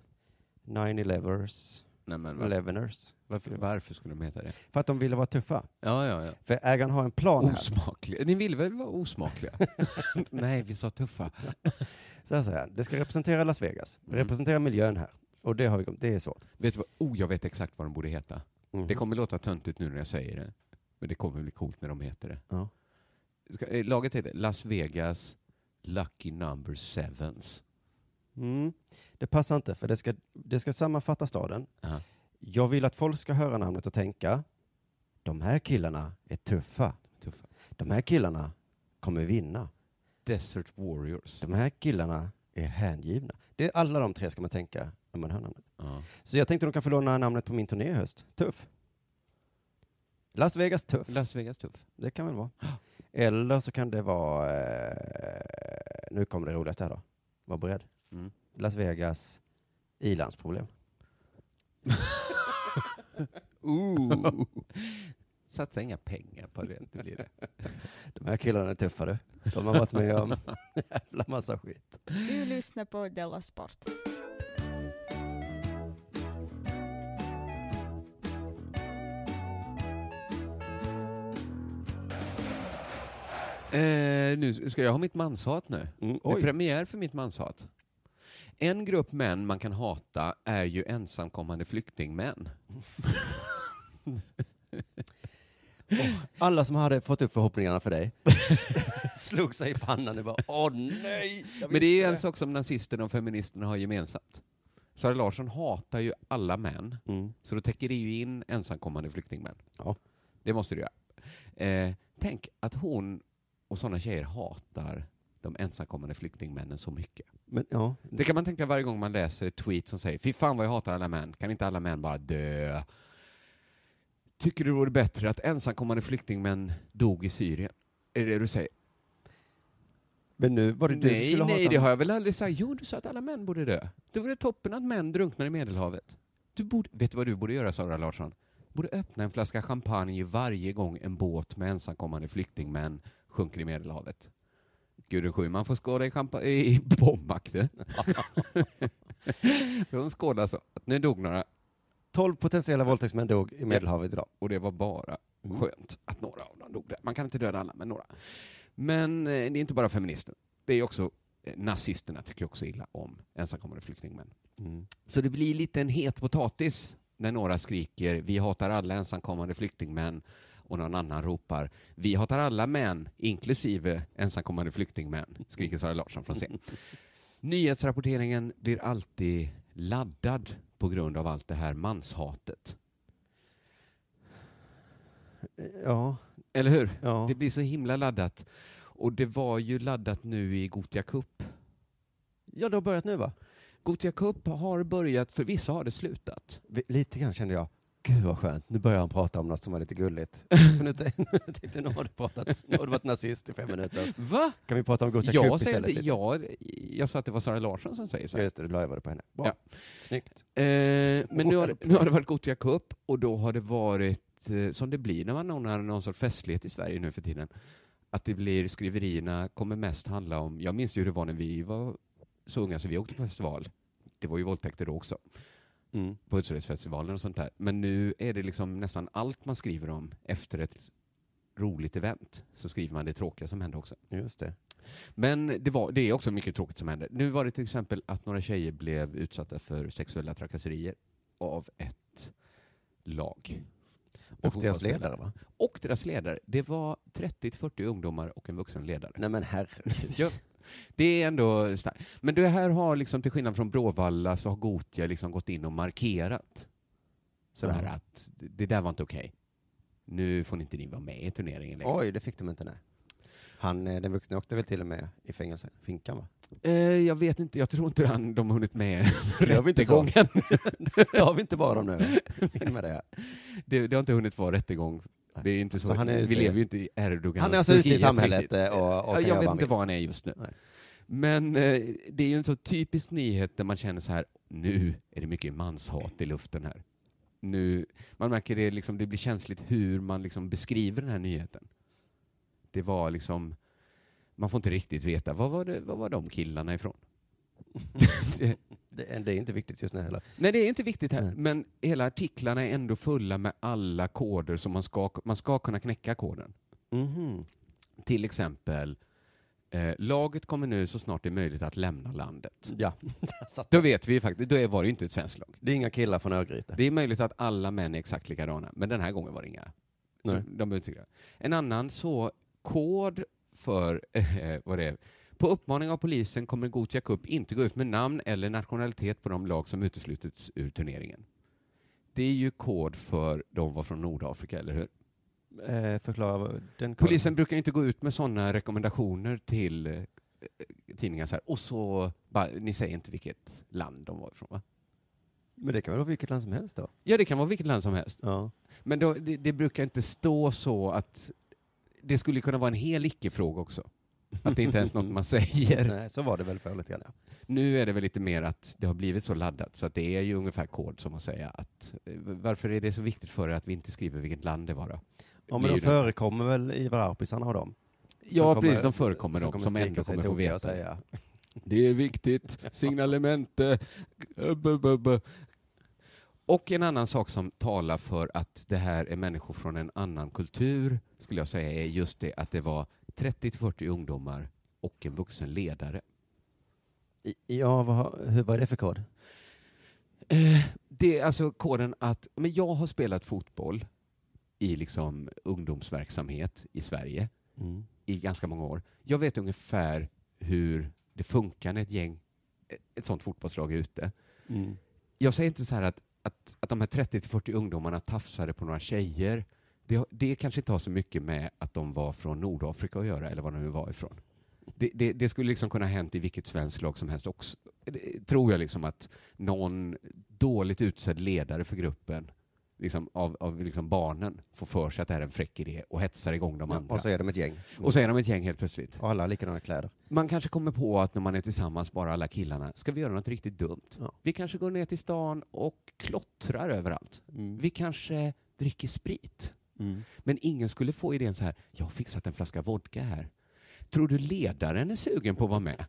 9-11ers. Nej, men varför, Eleveners. Varför, varför skulle de heta det? För att de ville vara tuffa. Ja, ja, ja. För ägaren har en plan. Osmakliga. Ni vill väl vara osmakliga? Nej, vi sa tuffa. Så här säger han. Det ska representera Las Vegas. Mm. Representera miljön här. Och det har vi Det är svårt. Vet du vad? Oh, jag vet exakt vad de borde heta. Mhm. Det kommer låta töntigt nu när jag säger det. Men det kommer bli coolt när de heter det. Ja. Ska, eh, laget heter Las Vegas Lucky Number Sevens. Mm. Det passar inte, för det ska, det ska sammanfatta staden. Aha. Jag vill att folk ska höra namnet och tänka, de här killarna är tuffa. Tuffa. De här killarna kommer vinna. Desert Warriors. De här killarna är hängivna. Det är alla de tre ska man tänka när man hör namnet. Ja. Så jag tänkte de kan få låna namnet på min turné i höst. Tuff. Las Vegas Tuff. Las Vegas Tuff. Det kan väl vara. Eller så kan det vara, eh, nu kommer det roligaste här då. Var beredd. Mm. Las Vegas ilandsproblem. Ooh. Satsa inga pengar på det, det blir det. De här killarna är tuffa du. De har varit med om jävla massa skit. Du lyssnar på Della Sport. Eh, nu ska jag ha mitt manshat nu. Mm, Det är premiär för mitt manshat. En grupp män man kan hata är ju ensamkommande flyktingmän. Alla som hade fått upp förhoppningarna för dig slog sig i pannan och bara åh nej. Men det är ju en sak som nazisterna och feministerna har gemensamt. Sara Larsson hatar ju alla män, Mm. så då täcker det ju in ensamkommande flyktingmän. Ja. Det måste det göra. Eh, tänk att hon och sådana tjejer hatar de ensamkommande flyktingmännen så mycket. Men ja, Det kan man tänka varje gång man läser ett tweet som säger fy fan vad jag hatar alla män, kan inte alla män bara dö? Tycker du det vore bättre att ensamkommande flyktingmän dog i Syrien? Är det det du säger? men nu var det du som nej, skulle nej, hata det har jag väl aldrig sagt. Jo, du sa att alla män borde dö. Det vore toppen att män drunknar i Medelhavet. Du borde, vet du vad du borde göra, Sara Larsson? Du borde öppna en flaska champagne varje gång en båt med ensamkommande flyktingmän sjunker i Medelhavet. Gudrun Schyman får skåda i, champa- i du. Hon skådar så. Nu dog några, 12 potentiella våldtäktsmän dog i Medelhavet idag. och det var bara Mm. skönt att några av dem dog där. Man kan inte döda alla, men några. Men eh, det är inte bara feminister. Det är också eh, nazisterna tycker också illa om ensamkommande flyktingmän. Mm. Så det blir lite en het potatis när några skriker vi hatar alla ensamkommande flyktingmän och någon annan ropar vi hatar alla män, inklusive ensamkommande flyktingmän, skriker Sara Larsson från scen. Nyhetsrapporteringen blir alltid laddad på grund av allt det här manshatet. Ja, Eller hur? ja. Det blir så himla laddat. Och det var ju laddat nu i Gotia Cup. Ja, det har börjat nu va? Gotia Cup har börjat, för vissa har det slutat. Lite grann kände jag, gud vad skönt, nu börjar han prata om något som var lite gulligt. För nu tänkte nu har du pratat, nu har du varit nazist i fem minuter. Va? Kan vi prata om Gothia Cup istället? inte, jag, jag sa att det var Sara Larsson som säger så. Just det, du la över det på henne. Bra. Ja. Snyggt. Eh, men nu har, det, nu har det varit Gothia Cup och då har det varit, eh, som det blir när man ordnar någon sorts festlighet i Sverige nu för tiden, att det blir skriverierna kommer mest handla om, jag minns ju hur det var när vi var så unga så vi åkte på festival. Det var ju våldtäkter då också, Mm. på Hultsfredsfestivalen och sånt där. Men nu är det liksom nästan allt man skriver om efter ett roligt event, så skriver man det tråkiga som hände också. Just det. Men det, var, det är också mycket tråkigt som hände. Nu var det till exempel att några tjejer blev utsatta för sexuella trakasserier av ett lag. Och deras ledare, va? Och deras ledare. Det var 30-40 ungdomar och en vuxen ledare. Nej men herregud. Ja, det är ändå starkt. Men det här har, liksom, till skillnad från Bråvalla, så har Gotia liksom gått in och markerat sådär Ja. att det där var inte okej. Nu får inte ni vara med i turneringen längre. Oj, det fick de inte, nej. Han, eh, den vuxne åkte väl till och med i fängelse, Finkan va? Eh, jag vet inte, jag tror inte han, de har hunnit med Det har vi inte så. rättegången. det har vi inte bara nu. In med det. Det, det har inte hunnit vara rättegång. Det är inte så, Så är vi lever ju inte i Erdogans Han är alltså ute i samhället, riktigt. eh, och- och Jag vad vet inte var han är just nu. Nej. Men eh, det är ju en så typisk nyhet där man känner så här, nu är det mycket manshat i luften här. Nu, man märker det, liksom, det blir känsligt hur man liksom beskriver den här nyheten. Det var liksom, man får inte riktigt veta, vad var, det, vad var de killarna ifrån? det, Det, det är inte viktigt just nu heller. Nej, det är inte viktigt här, Nej. men hela artiklarna är ändå fulla med alla koder som man ska, man ska kunna knäcka koden. Mhm. Till exempel, eh, laget kommer nu så snart det är möjligt att lämna landet. Ja, Då vet vi ju faktiskt, då var det ju inte ett svenskt lag. Det är inga killar från Örgryte. Det är möjligt att alla män är exakt likadana, men den här gången var det inga. Nej. De säga. En annan så, kod för, eh, vad det är, på uppmaning av polisen kommer Gothia Cup inte gå ut med namn eller nationalitet på de lag som uteslutits ur turneringen. Det är ju kod för de var från Nordafrika, eller hur? Eh, förklara den Polisen brukar inte gå ut med sådana rekommendationer till eh, tidningar så här, och så, bara, ni säger inte vilket land de var ifrån va? Men det kan väl vara vilket land som helst då? Ja, det kan vara vilket land som helst. Ja. Men då, det, det brukar inte stå så att det skulle kunna vara en hel icke-fråga också. Att det inte ens är något man säger. Nej, så var det väl förr lite grann, ja. Nu är det väl lite mer att det har blivit så laddat så att det är ju ungefär kod som att säga att eh, varför är det så viktigt för er att vi inte skriver vilket land det var då? Ja, men de förekommer väl Ivar Arpisarna och dem? Ja, Som precis, de förekommer som de kommer som skrika ändå kommer få veta. säga. Det är viktigt. Signalemente. Och en annan sak som talar för att det här är människor från en annan kultur, skulle jag säga, är just det att det var 30-40 ungdomar och en vuxen ledare. Ja, vad, hur, vad är det för kod? Eh, Det är alltså koden att, men jag har spelat fotboll i liksom ungdomsverksamhet i Sverige Mm. i ganska många år. Jag vet ungefär hur det funkar när ett gäng, ett sånt fotbollslag är ute. Mm. jag säger inte så här att, att, att de här 30-40 ungdomarna tafsade på några tjejer. Det, det kanske inte har så mycket med att de var från Nordafrika att göra, eller var de nu var ifrån. Det, det, det skulle liksom kunna ha hänt i vilket svenskt lag som helst också. Det, tror jag liksom att någon dåligt utsedd ledare för gruppen liksom av, av liksom barnen får för sig att det här är en fräck idé och hetsar igång de Ja, andra. och så är de ett gäng. och så är de ett gäng helt plötsligt. Och alla har likadana kläder. Man kanske kommer på att när man är tillsammans, bara alla killarna, ska vi göra något riktigt dumt? Ja. Vi kanske går ner till stan och klottrar överallt. Mm. Vi kanske dricker sprit. Mm. Men ingen skulle få idén så här, jag har fixat en flaska vodka här. Tror du ledaren är sugen på att vara med?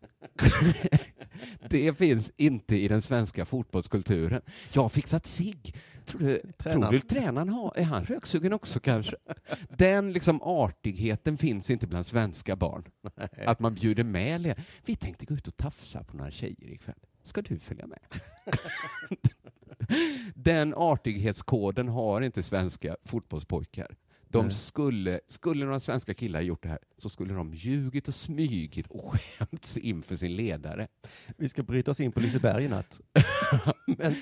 det finns inte i den svenska fotbollskulturen. Jag har fixat sig. Tror du, tror Tränaren. du tränaren har, är han röksugen också kanske? Den liksom artigheten finns inte bland svenska barn. Att man bjuder med. Vi tänkte gå ut och tafsa på några tjejer ikväll. Ska du följa med? Den artighetskoden har inte svenska fotbollspojkar. De skulle, skulle några svenska killar gjort det här så skulle de ljugit och smygit och skämts inför sin ledare. Vi ska bryta oss in på Liseberg i natt.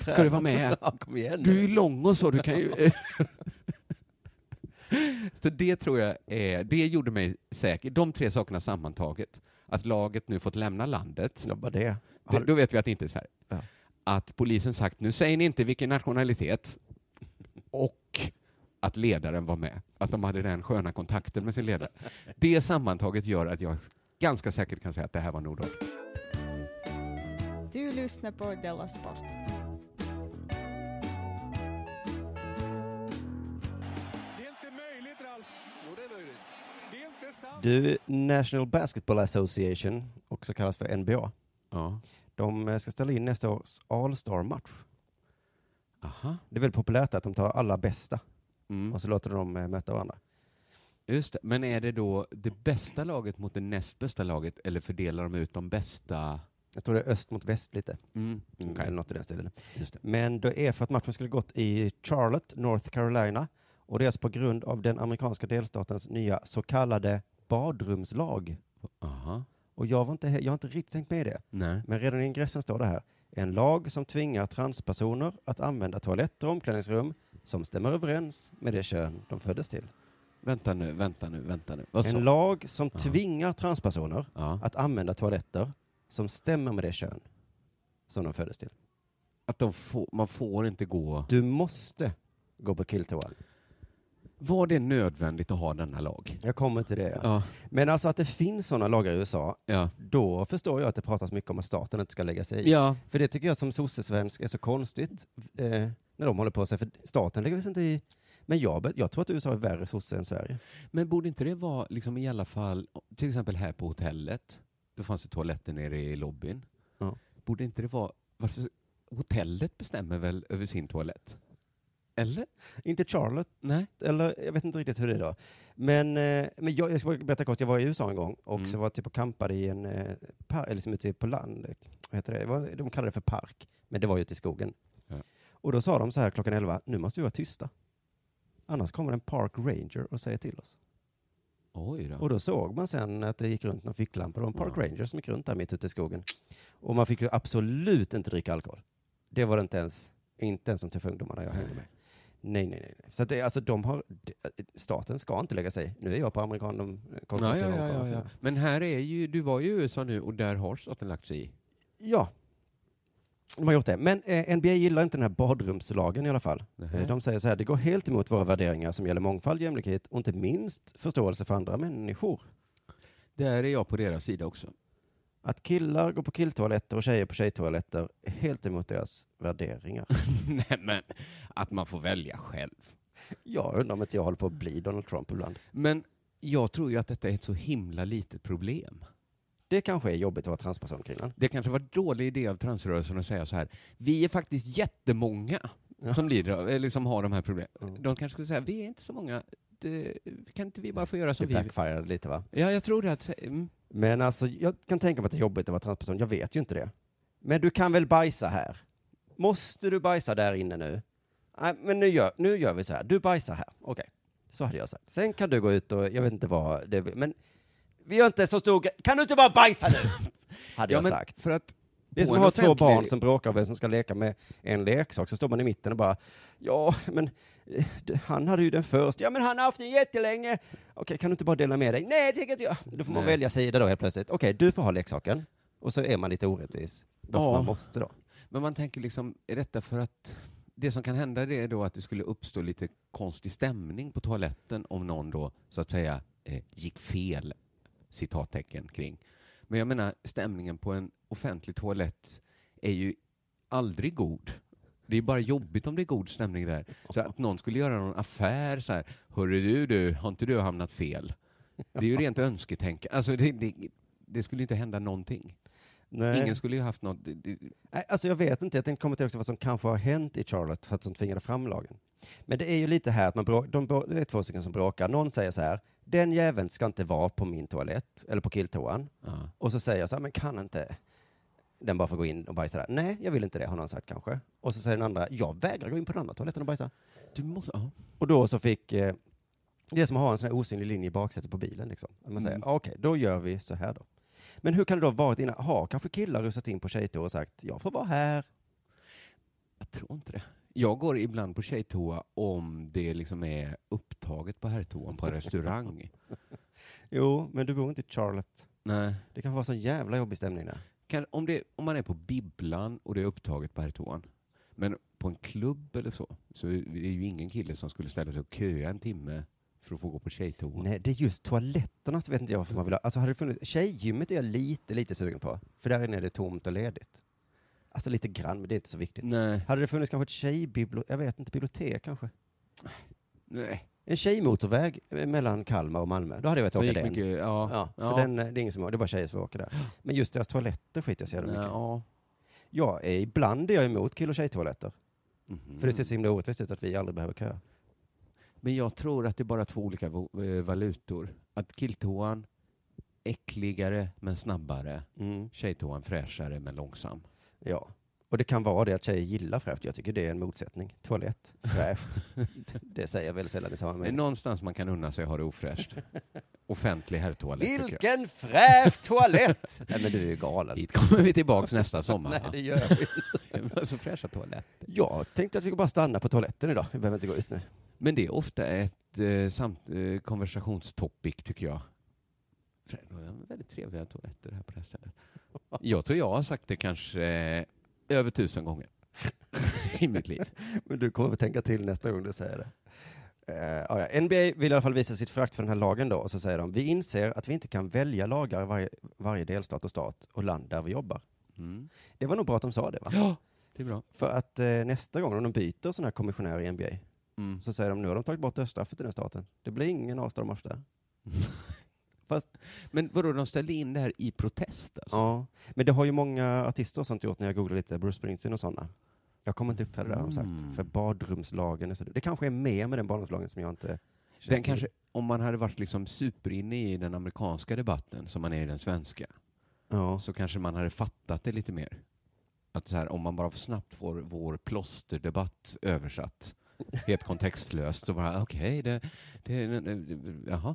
Ska du vara med? Ja, kom igen Du är lång och så, du kan ju... så det tror jag är, det gjorde mig säker. De tre sakerna sammantaget, att laget nu fått lämna landet, Ja, bara det. det, Har, då vet vi att det inte är Sverige. Ja. Att polisen sagt, nu säger ni inte vilken nationalitet, och att ledaren var med. Att de hade den sköna kontakten med sin ledare. Det sammantaget gör att jag ganska säkert kan säga att det här var Nordafrika. Du lyssnar på Della Sport. du, National Basketball Association, också kallas för NBA, Ja. De eh, ska ställa in nästa års All-Star-match. Aha. Det är väldigt populärt att de tar alla bästa Mm. och så låter de dem eh, möta varandra. Just det. Men är det då det bästa laget mot det näst bästa laget eller fördelar de ut de bästa? Jag tror det är öst mot väst lite. Mm. Mm, okej. Eller något i den stilen. Men det är för att matchen skulle gått i Charlotte, North Carolina. Och det är alltså på grund av den amerikanska delstatens nya så kallade badrumslag. Aha. Och jag, var inte, jag har inte riktigt tänkt med det. Nej. Men redan i ingressen står det här. En lag som tvingar transpersoner att använda toaletter och omklädningsrum som stämmer överens med det kön de föddes till. Vänta nu, vänta nu, vänta nu. Vad En lag som Ja. tvingar transpersoner Ja. att använda toaletter som stämmer med det kön som de föddes till. Att de får, man får inte gå... Du måste gå på killtoa. Var det nödvändigt att ha denna lag? Jag kommer till det. Ja. Ja. Men alltså att det finns sådana lagar i USA, Ja. då förstår jag att det pratas mycket om att staten inte ska lägga sig i. För det tycker jag som sossesvensk är så konstigt eh, när de håller på sig, för staten lägger sig inte i. Men jag, jag tror att USA är värre sosse än Sverige. Men borde inte det vara liksom i alla fall, till exempel här på hotellet, då fanns det toaletter nere i lobbyn. Ja. Borde inte det vara, varför, hotellet bestämmer väl över sin toalett? Eller? Inte Charlotte, Nej. eller jag vet inte riktigt hur det är då. Men, eh, men jag, jag ska bara berätta kort, jag var i USA en gång och Mm. så var jag typ och campade i en, eh, par, eller liksom ute på land, vad heter det, var- de kallar det för park, men det var ju ute i skogen. Ja. Och då sa de så här klockan 11, nu måste vi vara tysta. Annars kommer en park ranger och säger till oss. Då. Och då såg man sen att det gick runt någon ficklampa. Det var en park Ja. ranger som gick runt där mitt ute i skogen. Och man fick ju absolut inte dricka alkohol. Det var det inte ens, inte ens som tuffa ungdomarna jag hängde med. Nej, nej, nej. Så att det, alltså, de har, staten ska inte lägga sig. Nu är jag på amerikan, de konservativa ja, ja, ja, ja. Men här är ju, du var ju i USA nu och där har staten lagt sig i. Ja, de har gjort det. Men eh, NBA gillar inte den här badrumslagen i alla fall. Eh, de säger så här, det går helt emot våra värderingar som gäller mångfald, jämlikhet och inte minst förståelse för andra människor. Där är jag på deras sida också. Att killar går på killtoaletter och tjejer på tjejtoaletter är helt emot deras värderingar. Nej men, att man får välja själv. Jag undrar om inte jag håller på att bli Donald Trump ibland. Men jag tror ju att detta är ett så himla litet problem. Det kanske är jobbigt att vara transperson kring den. Det kanske var en dålig idé av transrörelsen att säga så här. Vi är faktiskt jättemånga Ja. som lider av, eller som har de här problemen. Mm. De kanske skulle säga, vi är inte så många. Det, kan inte vi bara få göra som Det vi vill? backfirade lite va? Ja, jag tror det. Att, mm. Men alltså, jag kan tänka mig att det är jobbigt att vara transperson. Jag vet ju inte det. Men du kan väl bajsa här? Måste du bajsa där inne nu? Nej, men nu gör, nu gör vi så här. Du bajsar här. Okej, så hade jag sagt. Sen kan du gå ut och, jag vet inte vad det men vi gör inte så stor Kan du inte bara bajsa nu? Hade ja, jag sagt. För att Det är som att ha två barn som bråkar om vem som ska leka med en leksak, så står man i mitten och bara, ja, men han hade ju den först. Ja, men han har haft den jättelänge. Okej, kan du inte bara dela med dig? Nej, det kan inte jag. Då får man välja sida då helt plötsligt. Okej, du får ha leksaken. Och så är man lite orättvis. Varför Ja. man måste då. Men man tänker liksom, är detta för att det som kan hända det är då att det skulle uppstå lite konstig stämning på toaletten om någon då så att säga eh, gick fel, citattecken kring. Men jag menar, stämningen på en offentlig toalett är ju aldrig god. Det är bara jobbigt om det är god stämning där. Så att någon skulle göra någon affär så här, hörru du, du, har inte du hamnat fel? Det är ju rent önsketänk. Alltså det, det, det skulle inte hända någonting. Nej. Ingen skulle ju haft något... Nej, alltså jag vet inte, jag tänkte komma till också vad som kanske har hänt i Charlotte för att som tvingade fram lagen. Men det är ju lite här att man brå- de, det är två stycken som bråkar. Någon säger så här, den jäveln ska inte vara på min toalett, eller på killtoan. ja. Och så säger jag så här, men kan inte den bara få gå in och bajsa där? Nej, jag vill inte det, har någon sagt kanske. Och så säger den andra, jag vägrar gå in på den andra toaletten och bajsa. Du måste... Ja. Och då så fick, eh, det är som att ha en sån här osynlig linje i baksätet på bilen liksom. Att Man säger, Mm. okej, då gör vi så här då. Men hur kan det då varit innan, har kanske killar rusat in på tjejtoa och sagt, jag får vara här. Jag tror inte det. Jag går ibland på tjejtoa om det liksom är upptaget på herrtoan på en restaurang. Jo, men du bor inte i Charlotte. Nej. Det kan vara så jävla jobbig stämning där. Kan, om, det, om man är på bibblan och det är upptaget på herrtoan, men på en klubb eller så, så är det ju ingen kille som skulle ställa sig och köa en timme för att få gå på tjejtoa. Nej, det är just toaletterna så vet inte jag varför man vill ha. Alltså hade det funnits, tjejgymmet är jag lite, lite sugen på. För där inne är det tomt och ledigt. Alltså lite grann, men det är inte så viktigt. Nej. Hade det funnits kanske ett tjejbibliotek, jag vet inte, bibliotek kanske? Nej. En tjejmotorväg eh, mellan Kalmar och Malmö, då hade jag velat åka den. mycket, ja. Ja, för ja. den, eh, det är ingen som, det är bara tjejer som åker där. Men just deras toaletter skiter jag så jävla mycket ja. Jag är, ibland är jag emot kill och tjejtoaletter. Mhm. För det ser så himla orättvist ut att vi aldrig behöver köa. Men jag tror att det är bara två olika eh, valutor. Att killtoan, äckligare men snabbare. Mm. Tjejtoan fräschare men långsam. Ja. Och det kan vara det att tjejer gillar fräscht. Jag tycker det är en motsättning. Toalett, fräscht. det säger jag väldigt sällan i samma Det är mening. någonstans man kan unna sig att ha det ofräscht. Offentlig herrtoalett. Vilken fräsch toalett! Nej men du är ju galen. Dit kommer vi tillbaks nästa sommar. Nej det gör vi inte. så fräscha toaletter. Jag tänkte att vi bara stanna på toaletten idag. Vi behöver inte gå ut nu. Men det är ofta ett eh, samt, eh, konversationstopic, tycker jag. Väldigt trevliga toaletter här på det här stället. Jag tror jag har sagt det kanske eh, över tusen gånger i mitt liv. Men du kommer väl tänka till nästa gång du säger det. Uh, ja. NBA vill i alla fall visa sitt förakt för den här lagen då, och så säger de, vi inser att vi inte kan välja lagar i varje, varje delstat och stat och land där vi jobbar. Mm. Det var nog bra att de sa det va? Ja, det är bra. För att eh, nästa gång om de byter sån här kommissionär i NBA, Mm. så säger de, nu har de tagit bort dödsstraffet i den staten. Det blir ingen All-Star-match där. Fast, Men vadå, de ställde in det här i protest alltså? ja. Men det har ju många artister och sånt gjort när jag googlar lite, Bruce Springsteen och sådana. Jag kommer inte upp till det där har de sagt, Mm. för badrumslagen är så Det kanske är mer med den badrumslagen som jag inte känner Den kanske, om man hade varit liksom superinne i den amerikanska debatten, som man är i den svenska, Ja. så kanske man hade fattat det lite mer. Att så här, om man bara snabbt får vår plåsterdebatt översatt, helt kontextlöst, så bara okej, det, det, det, jaha.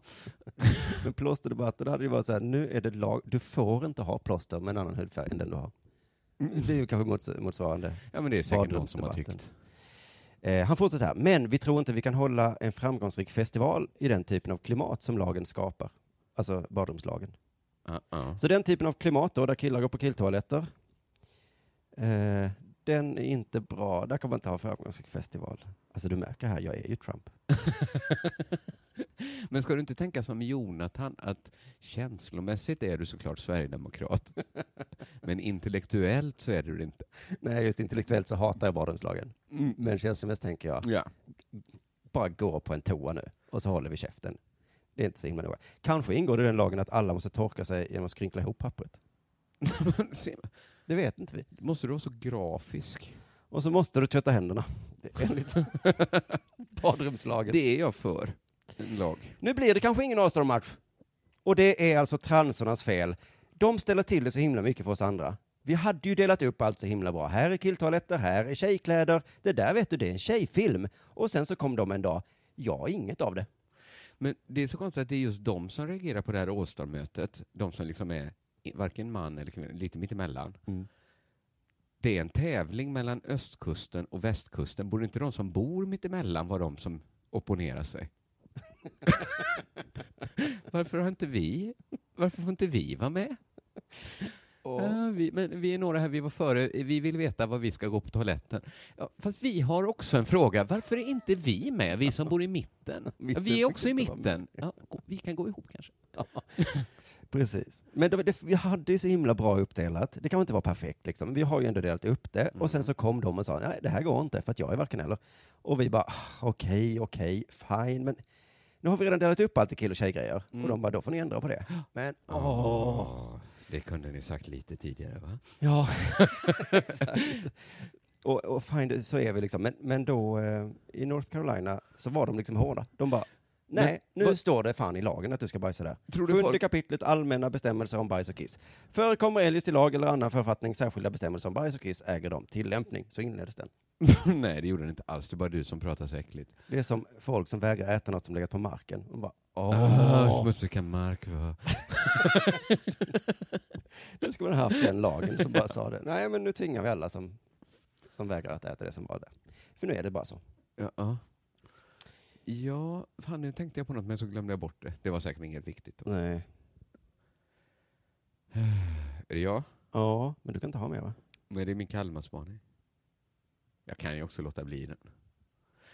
Men plåsterdebatten hade ju varit så här, nu är det lag, du får inte ha plåster med en annan hudfärg än den du har. Det är ju kanske mots motsvarande. Ja, men det är säkert någon som har tyckt. Eh, han fortsätter här, men vi tror inte vi kan hålla en framgångsrik festival i den typen av klimat som lagen skapar. Alltså badrumslagen. Ja, ja. Så den typen av klimat då, där killar går på killtoaletter, eh, den är inte bra. Där kan man inte ha en framgångsrik festival. Alltså du märker här, jag är ju Trump. Men ska du inte tänka som Jonathan, att känslomässigt är du såklart sverigedemokrat, men intellektuellt så är du det inte. Nej, just intellektuellt så hatar jag badrumslagen. Men känslomässigt tänker jag, Ja. bara gå på en toa nu och så håller vi käften. Det är inte så himla noga. Kanske ingår det i den lagen att alla måste torka sig genom att skrynkla ihop pappret. Det vet inte vi. Måste du vara så grafisk? Och så måste du tvätta händerna. Enligt badrumslagen. Det är jag för. Lag. Nu blir det kanske ingen All-Star-match. Och det är alltså transornas fel. De ställer till det så himla mycket för oss andra. Vi hade ju delat upp allt så himla bra. Här är killtoaletter, här är tjejkläder. Det där vet du, det är en tjejfilm. Och sen så kom de en dag. Ja, inget av det. Men det är så konstigt att det är just de som reagerar på det här All-Star-mötet, de som liksom är varken man eller kvinna, lite mittemellan. Mm. Det är en tävling mellan östkusten och västkusten. Borde inte de som bor mittemellan vara de som opponerar sig? Varför har inte vi, varför får inte vi vara med? Ja, vi, men vi är några här, vi var före, vi vill veta var vi ska gå på toaletten. Ja, fast vi har också en fråga, varför är inte vi med, vi som bor i mitten? Ja, Mitten vi är också i mitten. Ja, vi kan gå ihop kanske. Precis. Men det, det, vi hade ju så himla bra uppdelat. Det kan inte vara perfekt liksom. Vi har ju ändå delat upp det. Och sen så kom de och sa, nej det här går inte för att jag är varken eller. Och vi bara, "Ah, okej, okej, fine, men nu har vi redan delat upp allt i kill och tjejgrejer. Mm. Och de bara, då får ni ändra på det. Men, åh. Åh, Det kunde ni sagt lite tidigare, va? Ja. Och, och fine, så är vi liksom. Men, men då eh, i North Carolina så var de liksom hårda. De bara, nej, nu vad- står det fan i lagen att du ska bajsa där. Tror Sjunde folk- kapitlet allmänna bestämmelser om bajs och kiss. Förekommer eljest i lag eller annan författning särskilda bestämmelser om bajs och kiss äger de tillämpning. Så inleddes den. Nej, det gjorde den inte alls. Det är bara du som pratar så äckligt. Det är som folk som vägrar äta något som legat på marken. De bara, Ah, åh, smutsig kan mark vara. nu skulle man ha haft den lagen som bara sa det. Nej, men nu tvingar vi alla som, som vägrar att äta det som var där. För nu är det bara så. Ja, ja. fan nu tänkte jag på något men så glömde jag bort det. Det var säkert inget viktigt. Då. Nej. Är det jag? Ja, men du kan inte ha mer va? Men det är min Kalmarspaning. Jag kan ju också låta bli den.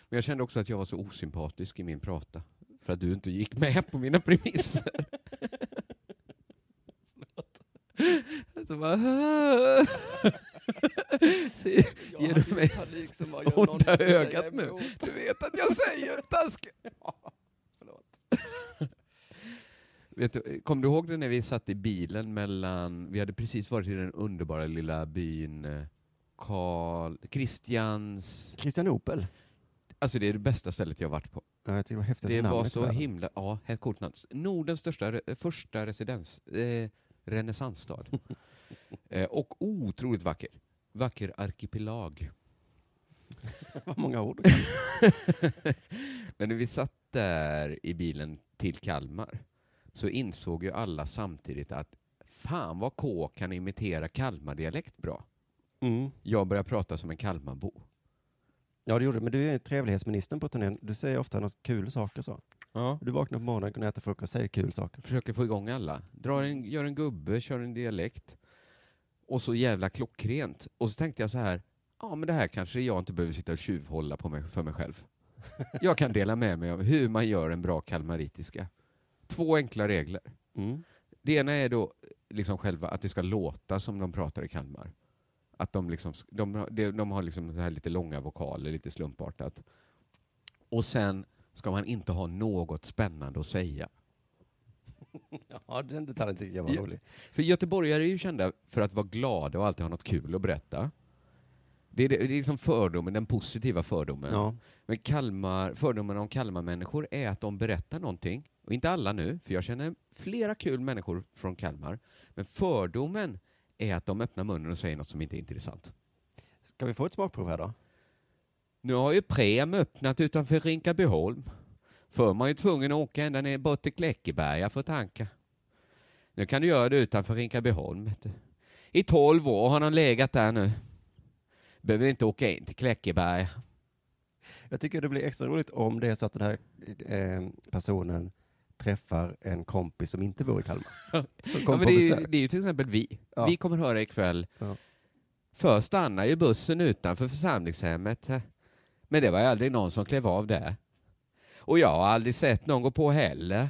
Men jag kände också att jag var så osympatisk i min prata. För att du inte gick med på mina premisser. Så bara... Så ger du mig panik som bara onda ögat nu. Du vet att jag säger taskigt. Förlåt. Vet du, kom du ihåg det när vi satt i bilen mellan, vi hade precis varit i den underbara lilla byn eh, Karl, Kristians, Christian Opel. alltså det är det bästa stället jag varit på. Ja, jag det var häftigt Det var så världen. himla, ja, helt coolt namn. Nordens största, första residens, eh, renässansstad. eh, och otroligt vacker. Vacker arkipelag. Vad många ord. Men när vi satt där i bilen till Kalmar så insåg ju alla samtidigt att fan vad K kan imitera Kalmardialekt bra. Mm. Jag börjar prata som en Kalmarbo. Ja, det gjorde du. Men du är trevlighetsministern på turnén. Du säger ofta något kul saker så. Ja. Du vaknar på morgonen, ner, äter frukost och säger kul saker. Försöker få igång alla. Drar en, gör en gubbe, kör en dialekt. Och så jävla klockrent. Och så tänkte jag så här, ja men det här kanske jag inte behöver sitta och tjuvhålla på mig, för mig själv. Jag kan dela med mig av hur man gör en bra kalmaritiska. Två enkla regler. Mm. Det ena är då liksom själva att det ska låta som de pratar i Kalmar. Att de, liksom, de, de, har liksom det här lite långa vokaler, lite slumpartat. Och sen ska man inte ha något spännande att säga. Ja, den detaljen tycker jag var rolig. För göteborgare är ju kända för att vara glada och alltid ha något kul att berätta. Det är, det, det är liksom fördomen, den positiva fördomen. Ja. Men Kalmar, fördomen om Kalmarmänniskor är att de berättar någonting. Och inte alla nu, för jag känner flera kul människor från Kalmar. Men fördomen är att de öppnar munnen och säger något som inte är intressant. Ska vi få ett smakprov här då? Nu har ju Prem öppnat utanför Rinkabyholm. Förr man ju tvungen att åka ända ner bort till Kläckeberga för att tanka. Nu kan du göra det utanför Rinkabyholm. I tolv år har han legat där nu. Behöver inte åka in till Kläckeberga. Jag tycker det blir extra roligt om det är så att den här eh, personen träffar en kompis som inte bor i Kalmar. Som Ja, men på det, är, det är ju till exempel vi. Ja. Vi kommer höra ikväll. Ja. Först stannar ju bussen utanför församlingshemmet. Men det var aldrig någon som klev av där. Och jag har aldrig sett någon gå på heller.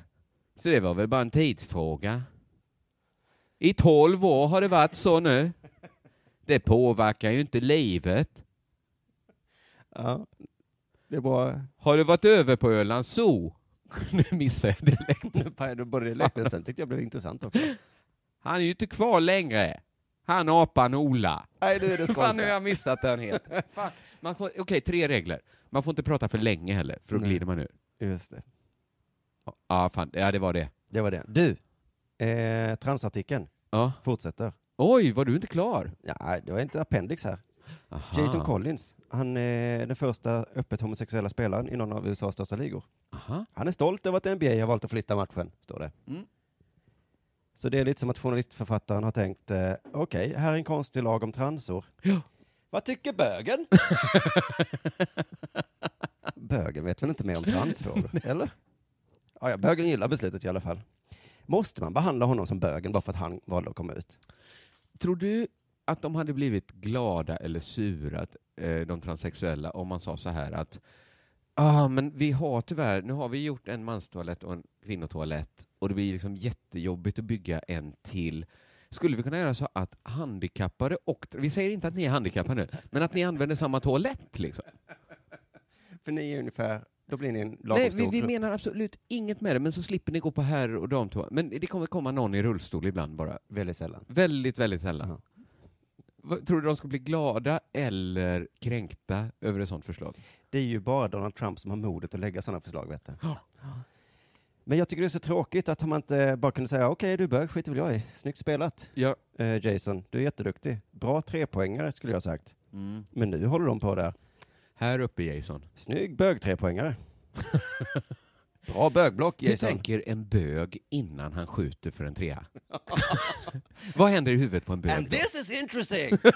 Så det var väl bara en tidsfråga. I tolv år har det varit så nu. Det påverkar ju inte livet. Ja, det bra. Har du varit över på Ölands zoo? Nu missar jag dialekten. Började det läckta, sen tyckte jag blev intressant också. Han är ju inte kvar längre. Han apan Ola. Nej, nu är det Fan, nu har skånska. jag missat den helt. Okej, tre regler. Man får inte prata för länge heller, för då glider man ur. Just det. Ja, fan, ja, det var det. Det var det. Du, eh, transartikeln Ja. fortsätter. Oj, var du inte klar? Ja, det var inte appendix här. Aha. Jason Collins, han är den första öppet homosexuella spelaren i någon av USAs största ligor. Aha. Han är stolt över att NBA har valt att flytta matchen, står det. Mm. Så det är lite som att journalistförfattaren har tänkt, eh, okej, här är en konstig lag om transor. Ja. Vad tycker bögen? bögen vet väl inte mer om transfrågor, eller? Ja, ja, bögen gillar beslutet i alla fall. Måste man behandla honom som bögen bara för att han valde att komma ut? Tror du att de hade blivit glada eller sura, eh, de transsexuella, om man sa så här att ah, men vi har tyvärr, nu har vi gjort en manstoalett och en kvinnotoalett och det blir liksom jättejobbigt att bygga en till. Skulle vi kunna göra så att handikappade och, vi säger inte att ni är handikappade nu, men att ni använder samma toalett liksom? För ni är ungefär, då blir ni en lagom Nej, vi, stor vi grupp. menar absolut inget med det, men så slipper ni gå på herr och damtoa. Men det kommer komma någon i rullstol ibland bara. Väldigt sällan. Väldigt, väldigt sällan. Vad- Tror du de ska bli glada eller kränkta över ett sånt förslag? Det är ju bara Donald Trump som har modet att lägga sådana förslag, vet du. Ja. Men jag tycker det är så tråkigt att man inte bara kunde säga okej, du är bög, skiter väl jag i. Snyggt spelat, Ja. eh, Jason. Du är jätteduktig. Bra trepoängare skulle jag ha sagt. Mm. Men nu håller de på där. Här uppe Jason. Snygg bög trepoängare. Bra bögblock, Hur Jason. tänker en bög innan han skjuter för en trea? Vad händer i huvudet på en bög? And då? this is interesting!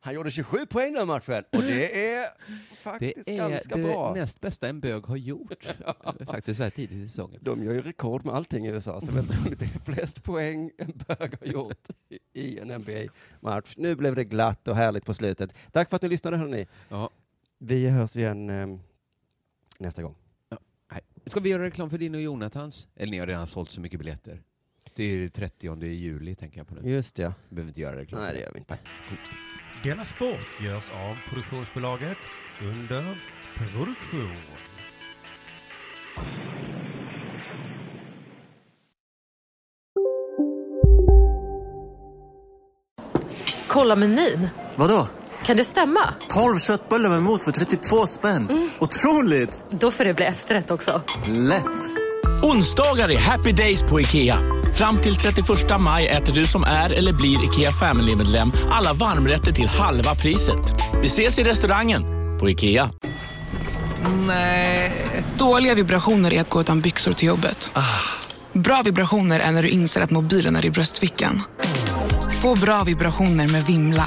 Han gjorde 27 poäng den matchen och det är faktiskt Det är ganska det bra. näst bästa en bög har gjort. Faktiskt så här tidigt i säsongen. De gör ju rekord med allting i USA, så väldigt roligt. Det är flest poäng en bög har gjort i- i en NBA-match. Nu blev det glatt och härligt på slutet. Tack för att ni lyssnade hörni. Ja. Vi hörs igen eh, nästa gång. Ska vi göra reklam för din och Jonathans? Eller ni har redan sålt så mycket biljetter. Det är 30 juli tänker jag på nu. Just ja. Vi behöver inte göra reklam Nej, för det gör vi inte. Coolt. Denna sport görs av produktionsbolaget under produktion. Kolla menyn. Vadå? Kan det stämma? 12 köttbullar med mos för 32 spänn. Otroligt! Då får det bli efterrätt också. Lätt! Onsdagar är happy days på IKEA. Fram till 31 maj äter du som är eller blir IKEA Family-medlem alla varmrätter till halva priset. Vi ses i restaurangen på IKEA. Nej. Dåliga vibrationer är att gå utan byxor till jobbet. Bra vibrationer är när du inser att mobilen är i bröstfickan. Få bra vibrationer med Vimla.